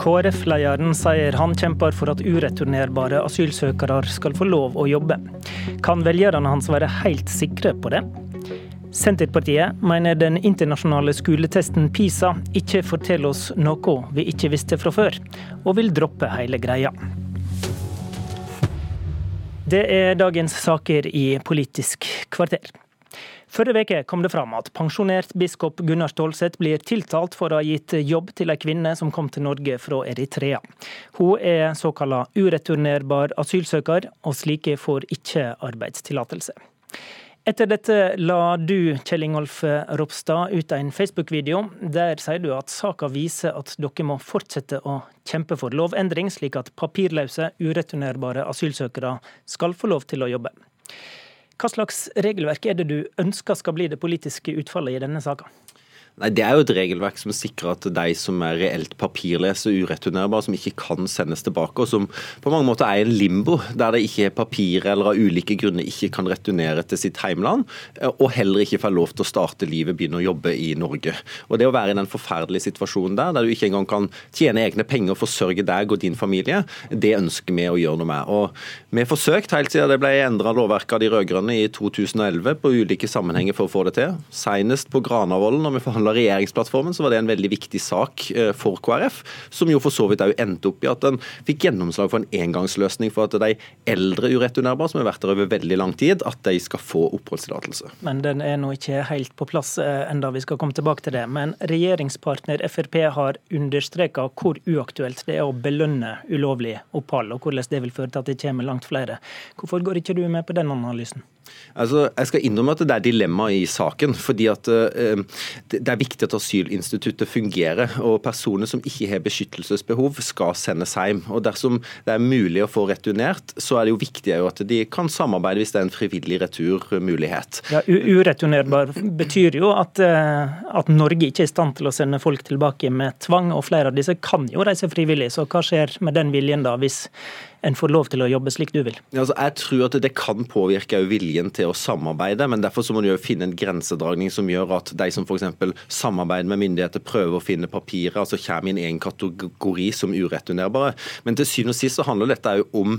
KrF-lederen sier han kjemper for at ureturnerbare asylsøkere skal få lov å jobbe. Kan velgerne hans være helt sikre på det? Senterpartiet mener den internasjonale skoletesten PISA ikke forteller oss noe vi ikke visste fra før, og vil droppe hele greia. Det er dagens saker i Politisk kvarter. Forrige uke kom det fram at pensjonert biskop Gunnar Stålseth blir tiltalt for å ha gitt jobb til ei kvinne som kom til Norge fra Eritrea. Hun er såkalla ureturnerbar asylsøker, og slike får ikke arbeidstillatelse. Etter dette la du, Kjell Ingolf Ropstad, ut en Facebook-video. Der sier du at saka viser at dere må fortsette å kjempe for lovendring, slik at papirløse, ureturnerbare asylsøkere skal få lov til å jobbe. Hva slags regelverk er det du ønsker skal bli det politiske utfallet i denne saka? Nei, Det er jo et regelverk som sikrer at de som er reelt papirløse og ureturnerbare, som ikke kan sendes tilbake, og som på mange måter er i en limbo, der de ikke har papir eller av ulike grunner ikke kan returnere til sitt heimland, og heller ikke får lov til å starte livet, begynne å jobbe i Norge. Og Det å være i den forferdelige situasjonen der, der du ikke engang kan tjene egne penger og forsørge deg og din familie, det ønsker vi å gjøre noe med. Og Vi har forsøkt helt siden det ble endra lovverket av de rød-grønne i 2011 på ulike sammenhenger for å få det til. Senest på Granavolden, når vi behandla regjeringsplattformen, så var det en veldig viktig sak eh, for KrF, som jo for så vidt òg endte opp i at en fikk gjennomslag for en engangsløsning for at de eldre ureturnerbare, som har vært der over veldig lang tid, at de skal få oppholdstillatelse. Men den er nå ikke helt på plass eh, enda, vi skal komme tilbake til det. Men regjeringspartner Frp har understreka hvor uaktuelt det er å belønne ulovlig opphold, og hvordan det vil føre til at det kommer langt flere. Hvorfor går ikke du med på den analysen? Altså, jeg skal innrømme at det er dilemma i saken. fordi at uh, Det er viktig at asylinstituttet fungerer. og Personer som ikke har beskyttelsesbehov, skal sendes hjem. og Dersom det er mulig å få returnert, så er det jo viktig at de kan samarbeide hvis det er en frivillig returmulighet. Ja, Ureturnerbar betyr jo at, uh, at Norge ikke er i stand til å sende folk tilbake med tvang, og flere av disse kan jo reise frivillig. Så hva skjer med den viljen da, hvis en får lov til å jobbe slik du vil? Altså, jeg tror at det kan påvirke viljen til å samarbeide, men derfor må du jo finne en grensedragning som gjør at de som f.eks. samarbeider med myndigheter, prøver å finne papirer, altså kommer inn i en kategori som ureturnerbare. Men til syvende og sist så handler dette jo om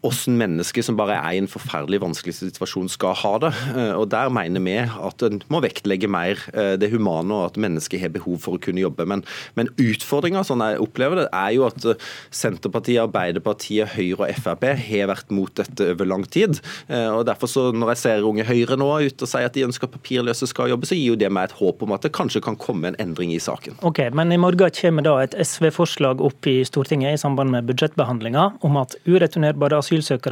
hvordan mennesker som bare er i en forferdelig vanskelig situasjon, skal ha det. Eh, og Der mener vi at en må vektlegge mer eh, det humane, og at mennesker har behov for å kunne jobbe. Men, men utfordringa, sånn jeg opplever det, er jo at eh, Senterpartiet, Arbeiderpartiet, Høyre og Frp har vært mot dette over lang tid. og derfor så Når jeg ser Unge Høyre nå ut og sier at de ønsker at papirløse skal jobbe, så gir jo det meg et håp om at det kanskje kan komme en endring i saken. Ok, Men i morgen kommer da et SV-forslag opp i Stortinget i samband med budsjettbehandlinga om at ureturnerbare asylsøkere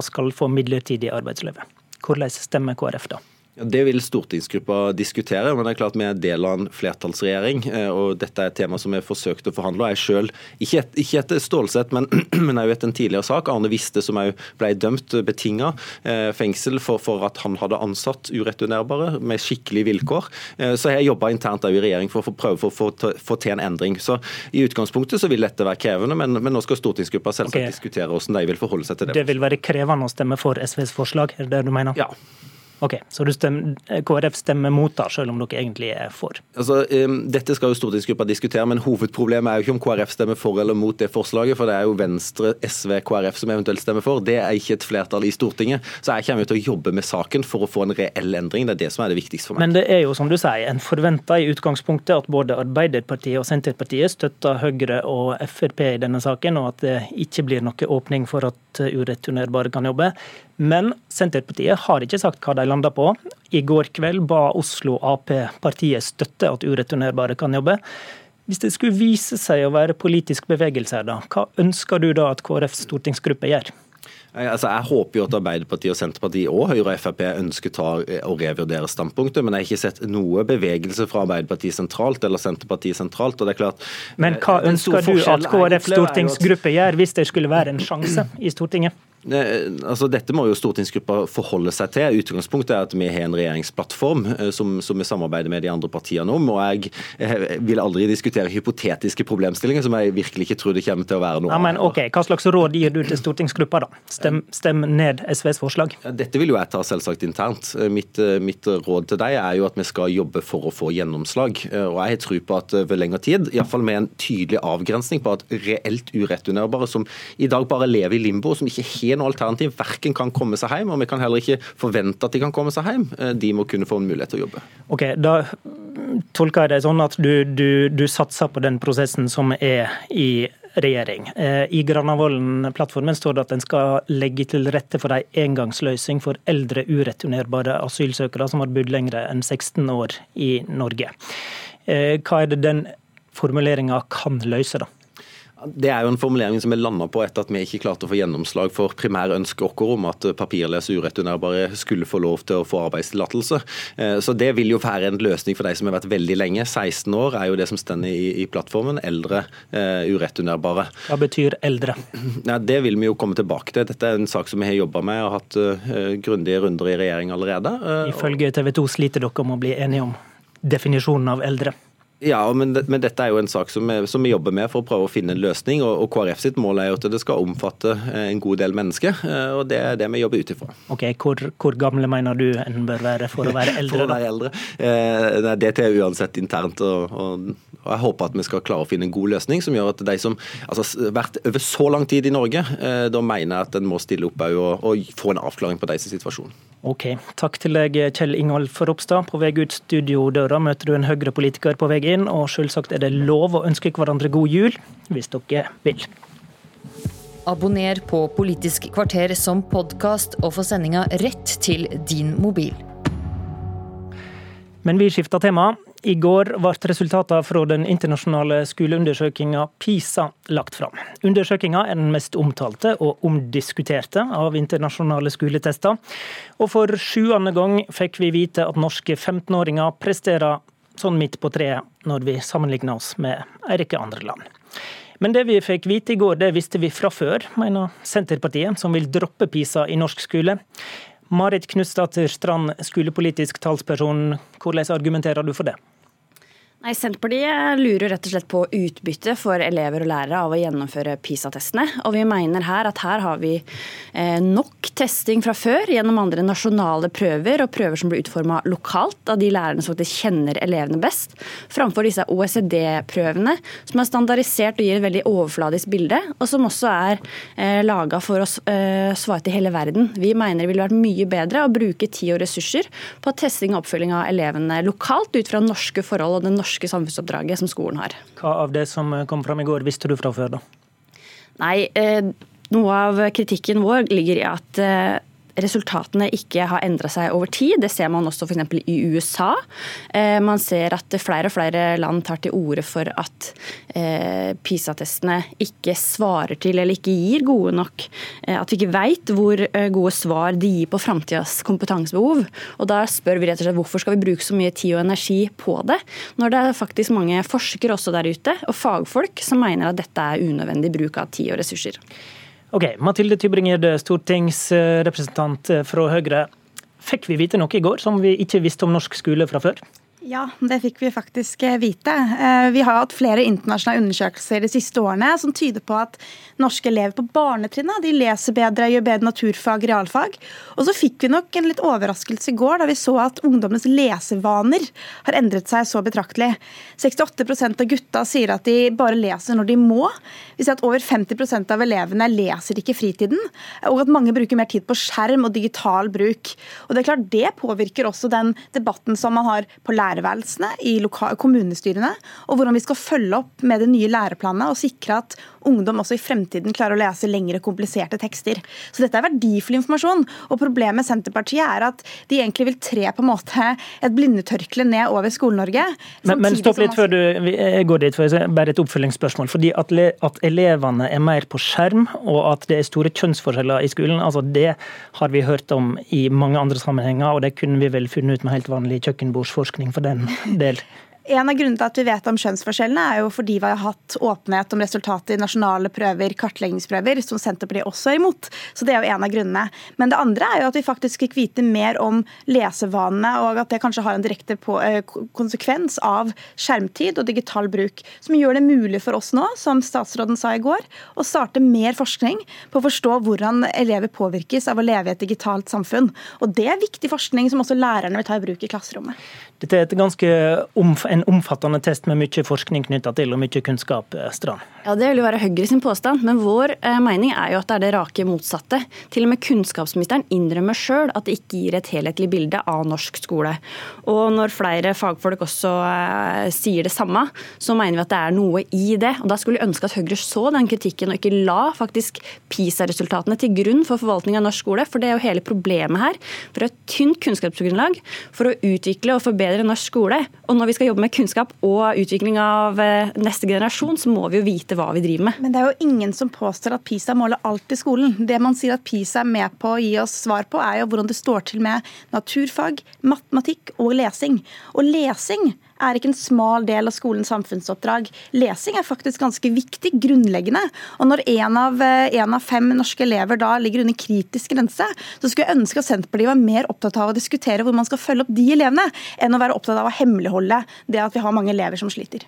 skal få midlertidig arbeidsløyve. Hvordan stemmer KrF da? Det vil stortingsgruppa diskutere, men det er klart vi er del av en flertallsregjering. Eh, og Dette er et tema som vi har forsøkt å forhandle. jeg selv, Ikke, et, ikke etter Stålsett, men, men også etter en tidligere sak. Arne Viste, som òg ble dømt betinga eh, fengsel for, for, at han hadde ansatt ureturnerbare med skikkelige vilkår. Eh, så jeg har jobba internt i regjering for å prøve for å få til en endring. Så I utgangspunktet så vil dette være krevende, men, men nå skal stortingsgruppa selvsagt okay. diskutere hvordan de vil forholde seg til det. Det vil være krevende å stemme for SVs forslag, er det det du mener? Ja. Ok, Så stemmer, KrF stemmer mot, da, selv om dere egentlig er for? Altså, um, Dette skal jo stortingsgruppa diskutere, men hovedproblemet er jo ikke om KrF stemmer for eller mot det forslaget. For det er jo Venstre, SV, KrF som eventuelt stemmer for. Det er ikke et flertall i Stortinget. Så jeg kommer til å jobbe med saken for å få en reell endring. Det er det som er det viktigste for meg. Men det er jo som du sier, en forventer i utgangspunktet at både Arbeiderpartiet og Senterpartiet støtter Høyre og Frp i denne saken, og at det ikke blir noe åpning for at ureturnerbare kan jobbe. Men Senterpartiet har ikke sagt hva de landa på. I går kveld ba Oslo Ap partiet støtte at ureturnerbare kan jobbe. Hvis det skulle vise seg å være politisk bevegelse her, da, hva ønsker du da at KrFs stortingsgruppe gjør? Altså, jeg håper jo at Arbeiderpartiet, og Senterpartiet og Høyre og Frp ønsker ta å revurdere standpunktet, men jeg har ikke sett noe bevegelse fra Arbeiderpartiet sentralt eller Senterpartiet sentralt. og det er klart... Men hva ønsker du at KrFs stortingsgruppe gjør, hvis det skulle være en sjanse i Stortinget? Altså, dette må jo stortingsgruppa forholde seg til. Utgangspunktet er at vi har en regjeringsplattform eh, som, som vi samarbeider med de andre partiene om. og Jeg, jeg vil aldri diskutere hypotetiske problemstillinger som jeg virkelig ikke tror det kommer til å være noe ja, men ok, Hva slags råd gir du til stortingsgruppa? da? Stem, stem ned SVs forslag. Dette vil jo jeg ta selvsagt internt. Eh, mitt, eh, mitt, råd til deg er jo at vi skal jobbe for å få gjennomslag. Og Jeg har tro på at ved lengre tid, iallfall med en tydelig avgrensning på at reelt ureturnerbare som i dag bare lever i limbo, som ikke helt noe alternativ. Verken kan komme seg hjem, og vi kan heller ikke forvente at de kan komme seg hjem. Eh, de må kunne få en mulighet til å jobbe. Ok, Da tolker jeg det sånn at du, du, du satser på den prosessen som er i regjering. Eh, I Granavolden-plattformen står det at en skal legge til rette for en engangsløsning for eldre ureturnerbare asylsøkere som har bodd lengre enn 16 år i Norge. Eh, hva er det den formuleringa kan løse, da? Det er jo en formulering som er landa på etter at vi ikke klarte å få gjennomslag for primærønsket vårt om at papirløse ureturnerbare skulle få lov til å få arbeidstillatelse. Eh, så det vil jo være en løsning for de som har vært veldig lenge. 16 år er jo det som står i, plattformen. Eldre uh, ureturnerbare. Hva betyr eldre? Ja, det vil vi jo komme tilbake til. Dette er en sak som vi har jobba med og hatt uh, grundige runder i regjering allerede. Uh, Ifølge TV 2 sliter dere om å bli enige om definisjonen av eldre? Ja, men, men, dette er jo en sak som vi, som vi, jobber med for å prøve å finne en løsning. og, og KrF sitt mål er jo at det skal omfatte eh, en god del mennesker. Eh, og Det er det vi jobber ut ifra. Ok, hvor, hvor, gamle mener du en bør være for å være eldre? for å være eldre? Eh, det er uansett internt. Og, og, og, jeg håper at vi skal klare å finne en god løsning som gjør at de som altså, vært over så lang tid i Norge, eh, da mener jeg at en må stille opp og, og få en avklaring på deres situasjon. Ok, Takk til deg, Kjell Ingolf Ropstad. På vei ut studiodøra møter du en Høyre-politiker på vei inn, og selvsagt er det lov å ønske hverandre god jul, hvis dere vil. Abonner på Politisk kvarter som podkast, og få sendinga rett til din mobil. Men vi skifter tema. I går ble resultatene fra den internasjonale skoleundersøkelsen PISA lagt fram. Undersøkelsen er den mest omtalte og omdiskuterte av internasjonale skoletester. Og for sjuende gang fikk vi vite at norske 15-åringer presterer sånn midt på treet når vi sammenligner oss med en rekke andre land. Men det vi fikk vite i går, det visste vi fra før, mener Senterpartiet, som vil droppe PISA i norsk skole. Marit Knutsdatter Strand, skolepolitisk talsperson, hvordan argumenterer du for det? Nei, Senterpartiet lurer rett og slett på utbytte for elever og lærere av å gjennomføre PISA-testene. Og vi mener her at her har vi eh, nok testing fra før gjennom andre nasjonale prøver og prøver som blir utforma lokalt av de lærerne som faktisk kjenner elevene best, framfor disse OECD-prøvene som er standardisert og gir et veldig overfladisk bilde, og som også er eh, laga for å eh, svare til hele verden. Vi mener det ville vært mye bedre å bruke tid og ressurser på testing og oppfølging av elevene lokalt ut fra norske forhold og den norske norske samfunnsoppdraget som skolen har. Hva av det som kom fram i går, visste du fra før, da? Nei, eh, noe av kritikken vår ligger i at eh, resultatene ikke har endra seg over tid. Det ser man også f.eks. i USA. Eh, man ser at flere og flere land tar til orde for at eh, PISA-testene ikke svarer til eller ikke gir gode nok. Eh, at vi ikke veit hvor gode svar de gir på framtidas kompetansebehov. Og da spør vi rett og slett hvorfor skal vi bruke så mye tid og energi på det, når det er faktisk mange forskere også der ute, og fagfolk, som mener at dette er unødvendig bruk av tid og ressurser. Ok, Mathilde Tybring-Gjedde, stortingsrepresentant fra Høyre. Fikk vi vite noe i går som vi ikke visste om norsk skole fra før? Ja, det fikk vi faktisk eh, vite. Eh, vi har hatt flere internasjonale undersøkelser de siste årene som tyder på at norske elever på barnetrinnet de leser bedre, gjør bedre naturfag, realfag. Og så fikk vi nok en litt overraskelse i går da vi så at ungdommenes lesevaner har endret seg så betraktelig. 68% av gutta sier at de bare leser når de må. Vi ser at over 50% av elevene leser ikke fritiden, og at mange bruker mer tid på skjerm og digital bruk. Og Det er klart det påvirker også den debatten som man har på lærerskolen lærerværelsene i kommunestyrene, og hvordan vi skal følge opp med det nye læreplanene og sikre at ungdom også i fremtiden klarer å lese lengre, kompliserte tekster. Så dette er verdifull informasjon. Og problemet med Senterpartiet er at de egentlig vil tre på en måte et blindetørkle ned over Skole-Norge. Men, men, stopp litt før du jeg går dit, for bare et oppfølgingsspørsmål. Fordi at, at, elevene er mer på skjerm, og at det er store kjønnsforskjeller i skolen, altså det har vi hørt om i mange andre sammenhenger, og det kunne vi vel funnet ut med helt vanlig kjøkkenbordsforskning for den del. En av grunnene til at vi vet om kjønnsforskjellene, er jo fordi vi har hatt åpenhet om resultatet i nasjonale prøver, kartleggingsprøver, som Senterpartiet også er imot. Så det er jo en av grunnene. Men det andre er jo at vi faktisk fikk vite mer om lesevanene, og at det kanskje har en direkte eh, konsekvens av skjermtid og digital bruk. Som gjør det mulig for oss nå, som statsråden sa i går, å starte mer forskning på å forstå hvordan elever påvirkes av å leve i et digitalt samfunn. Og det er viktig forskning som også lærerne vil ta i bruk i klasserommet. Dette er omf en omfattende test med mye forskning knytta til, og mye kunnskap. Eh, Strand. Ja, Det vil jo være Høyre sin påstand, men vår eh, mening er jo at det er det rake motsatte. Til og med kunnskapsministeren innrømmer sjøl at det ikke gir et helhetlig bilde av norsk skole. Og når flere fagfolk også eh, sier det samme, så mener vi at det er noe i det. Og Da skulle vi ønske at Høyre så den kritikken og ikke la faktisk PISA-resultatene til grunn for forvaltning av norsk skole, for det er jo hele problemet her. For et tynt kunnskapsgrunnlag for å utvikle og forbedre bedre norsk skole. Og når vi skal jobbe med kunnskap og utvikling av eh, neste generasjon, så må vi jo vite hva vi driver med. Men det er jo ingen som påstår at PISA måler alt i skolen. Det man sier at PISA er med på å gi oss svar på, er jo hvordan det står til med naturfag, matematikk og lesing. Og lesing er ikke en smal del av skolens samfunnsoppdrag. Lesing er faktisk ganske viktig, grunnleggende. Og når én av, eh, en av fem norske elever da ligger under kritisk grense, så skulle jeg ønske at Senterpartiet var mer opptatt av å diskutere hvor man skal følge opp de elevene, enn å være opptatt av å hemmeligholde det at vi har mange elever som sliter.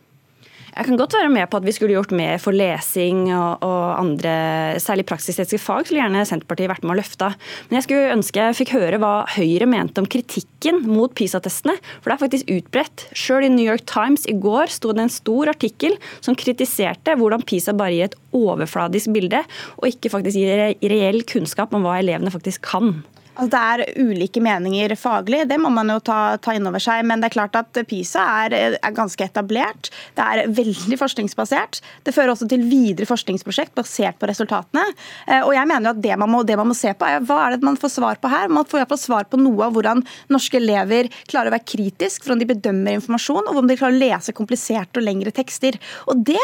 Jeg kan godt være med på at vi skulle gjort mer for lesing og, og andre, særlig praksisetiske fag, skulle gjerne Senterpartiet vært med å løfte. Men jeg skulle ønske jeg fikk høre hva Høyre mente om kritikken mot PISA-testene. For det er faktisk utbredt. Sjøl i New York Times i går sto det en stor artikkel som kritiserte hvordan PISA bare gir et overfladisk bilde, og ikke faktisk gir reell kunnskap om hva elevene faktisk kan. Altså, det er ulike meninger faglig, det må man jo ta, ta inn over seg. Men det er klart at PISA er, er, ganske etablert. Det er veldig forskningsbasert. Det fører også til videre forskningsprosjekt basert på resultatene. Eh, og jeg mener at det man må, det man må se på, er hva er det man får svar på her. Man får iallfall svar på noe av hvordan norske elever klarer å være kritisk, hvordan de bedømmer informasjon, og hvordan de klarer å lese kompliserte og lengre tekster. Og det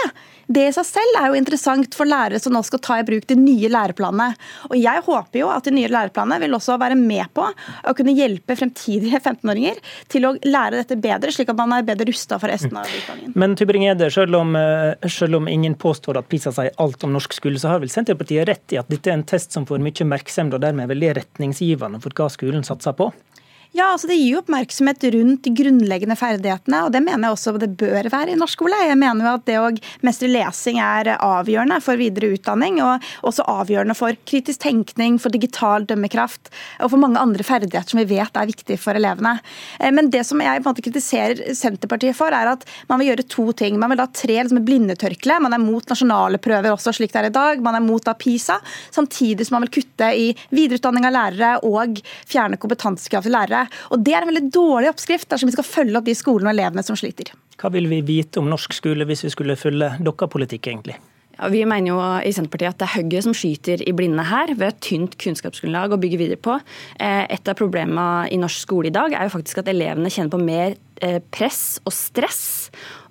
det i seg selv er jo interessant for lærere som nå skal ta i bruk de nye læreplanene. Og jeg håper jo at de nye læreplanene vil også være med på å kunne hjelpe fremtidige 15-åringer til å lære dette bedre, slik at man er bedre rusta for resten av utdanningen. Men Tybring-Gjedde, selv, eh, selv, om ingen påstår at PISA sier alt om norsk skole, så har vel Senterpartiet rett i at dette er en test som får mye oppmerksomhet, og dermed er veldig retningsgivende for hva skolen satser på? Ja, altså Det gir jo oppmerksomhet rundt de grunnleggende ferdighetene, og det mener jeg også det bør være i norsk skole. Jeg mener jo at det å mestre lesing er avgjørende for videre utdanning, og også avgjørende for kritisk tenkning, for digital dømmekraft og for mange andre ferdigheter som vi vet er viktige for elevene. Eh, men det som jeg på en måte kritiserer Senterpartiet for, er at man vil gjøre to ting. Man vil da tre liksom blindetørkle. Man er mot nasjonale prøver også, slik det er i dag. Man er mot da PISA, samtidig som man vil kutte i videreutdanning av lærere og fjerne kompetansekrav til lærere lærere. Og Det er en veldig dårlig oppskrift dersom vi skal følge opp de skolene og elevene som sliter. Hva vil vi vite om norsk skole hvis vi skulle følge deres politikk, egentlig? Ja, vi mener jo i Senterpartiet at det er Høyre som skyter i blinde her, ved et tynt kunnskapsgrunnlag å bygge videre på. Eh, et av problemene i norsk skole i dag er jo faktisk at elevene kjenner på mer eh, press og stress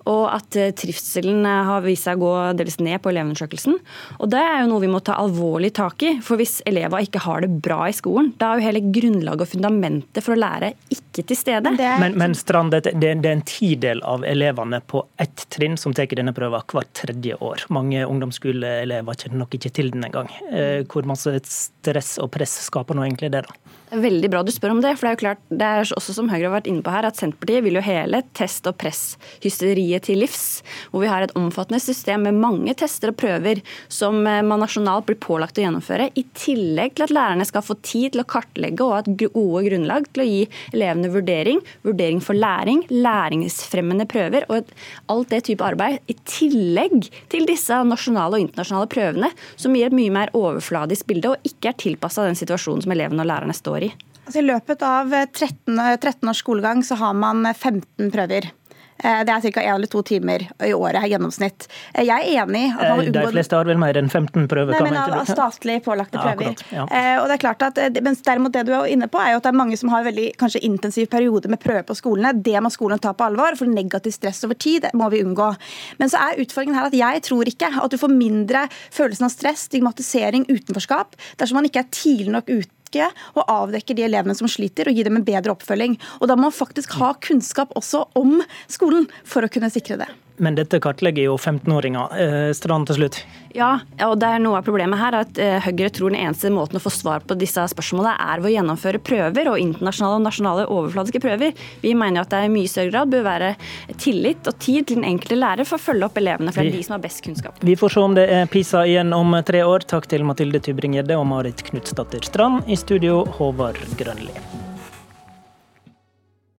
og at eh, trivselen eh, har vist seg å gå dels ned på elevundersøkelsen. Og Det er jo noe vi må ta alvorlig tak i. For hvis elever ikke har det bra i skolen, da er jo hele grunnlaget og fundamentet for å lære ikke til stede. Men, men Strand, det, det, er en tidel av elevene på ett trinn som tar denne prøven hvert tredje år. Mange ungdomsskoleelever kjenner nok ikke til den engang. Eh, hvor masse stress og press skaper nå egentlig det, da? Veldig bra du spør om det. for Det er jo klart, det er også som Høyre har vært inne på her, at Senterpartiet vil jo hele test- og presshysteriet til livs. Hvor vi har et omfattende system med mange tester og prøver som eh, man nasjonalt blir pålagt å gjennomføre. I tillegg til at lærerne skal få tid til å kartlegge og ha et gode grunnlag til å gi elevene vurdering. Vurdering for læring, læringsfremmende prøver og alt det type arbeid. I tillegg til disse nasjonale og internasjonale prøvene, som gir et mye mer overfladisk bilde og ikke er tilpassa den situasjonen som elevene og lærerne står i. Altså, I løpet av 13, 13 års skolegang så har man 15 prøver. Eh, det er ca. én eller to timer i året i gjennomsnitt. Eh, jeg er enig at man. De fleste har vel mer enn 15 prøver? Nei, men av, statlig pålagte prøver. Ja, ja. Og det er klart at, mens derimot det du er inne på, er jo at det er mange som har veldig kanskje intensiv periode med prøver på skolene. Det må skolen ta på alvor, for negativ stress over tid må vi unngå. Men så er utfordringen her at jeg tror ikke at du får mindre følelsen av stress, stigmatisering, utenforskap dersom man ikke er tidlig nok ute kartlegge og avdekke de elevene som sliter, og gi dem en bedre oppfølging. Og da må man faktisk ha kunnskap også om skolen for å kunne sikre det. Men dette kartlegger jo 15-åringer. Eh, Strand til slutt. Ja, og det er noe av problemet her at eh, Høyre tror den eneste måten å få svar på disse spørsmålene er ved å gjennomføre prøver, og internasjonale og nasjonale overfladiske prøver. Vi mener at det i mye større grad bør være tillit og tid til den enkelte lærer for å følge opp elevene, for det er de som har best kunnskap. Vi får se om det er PISA igjen om tre år. Takk til Mathilde Tybring-Gjedde og Marit Knutsdatter Strand. I studio, Håvard Grønli.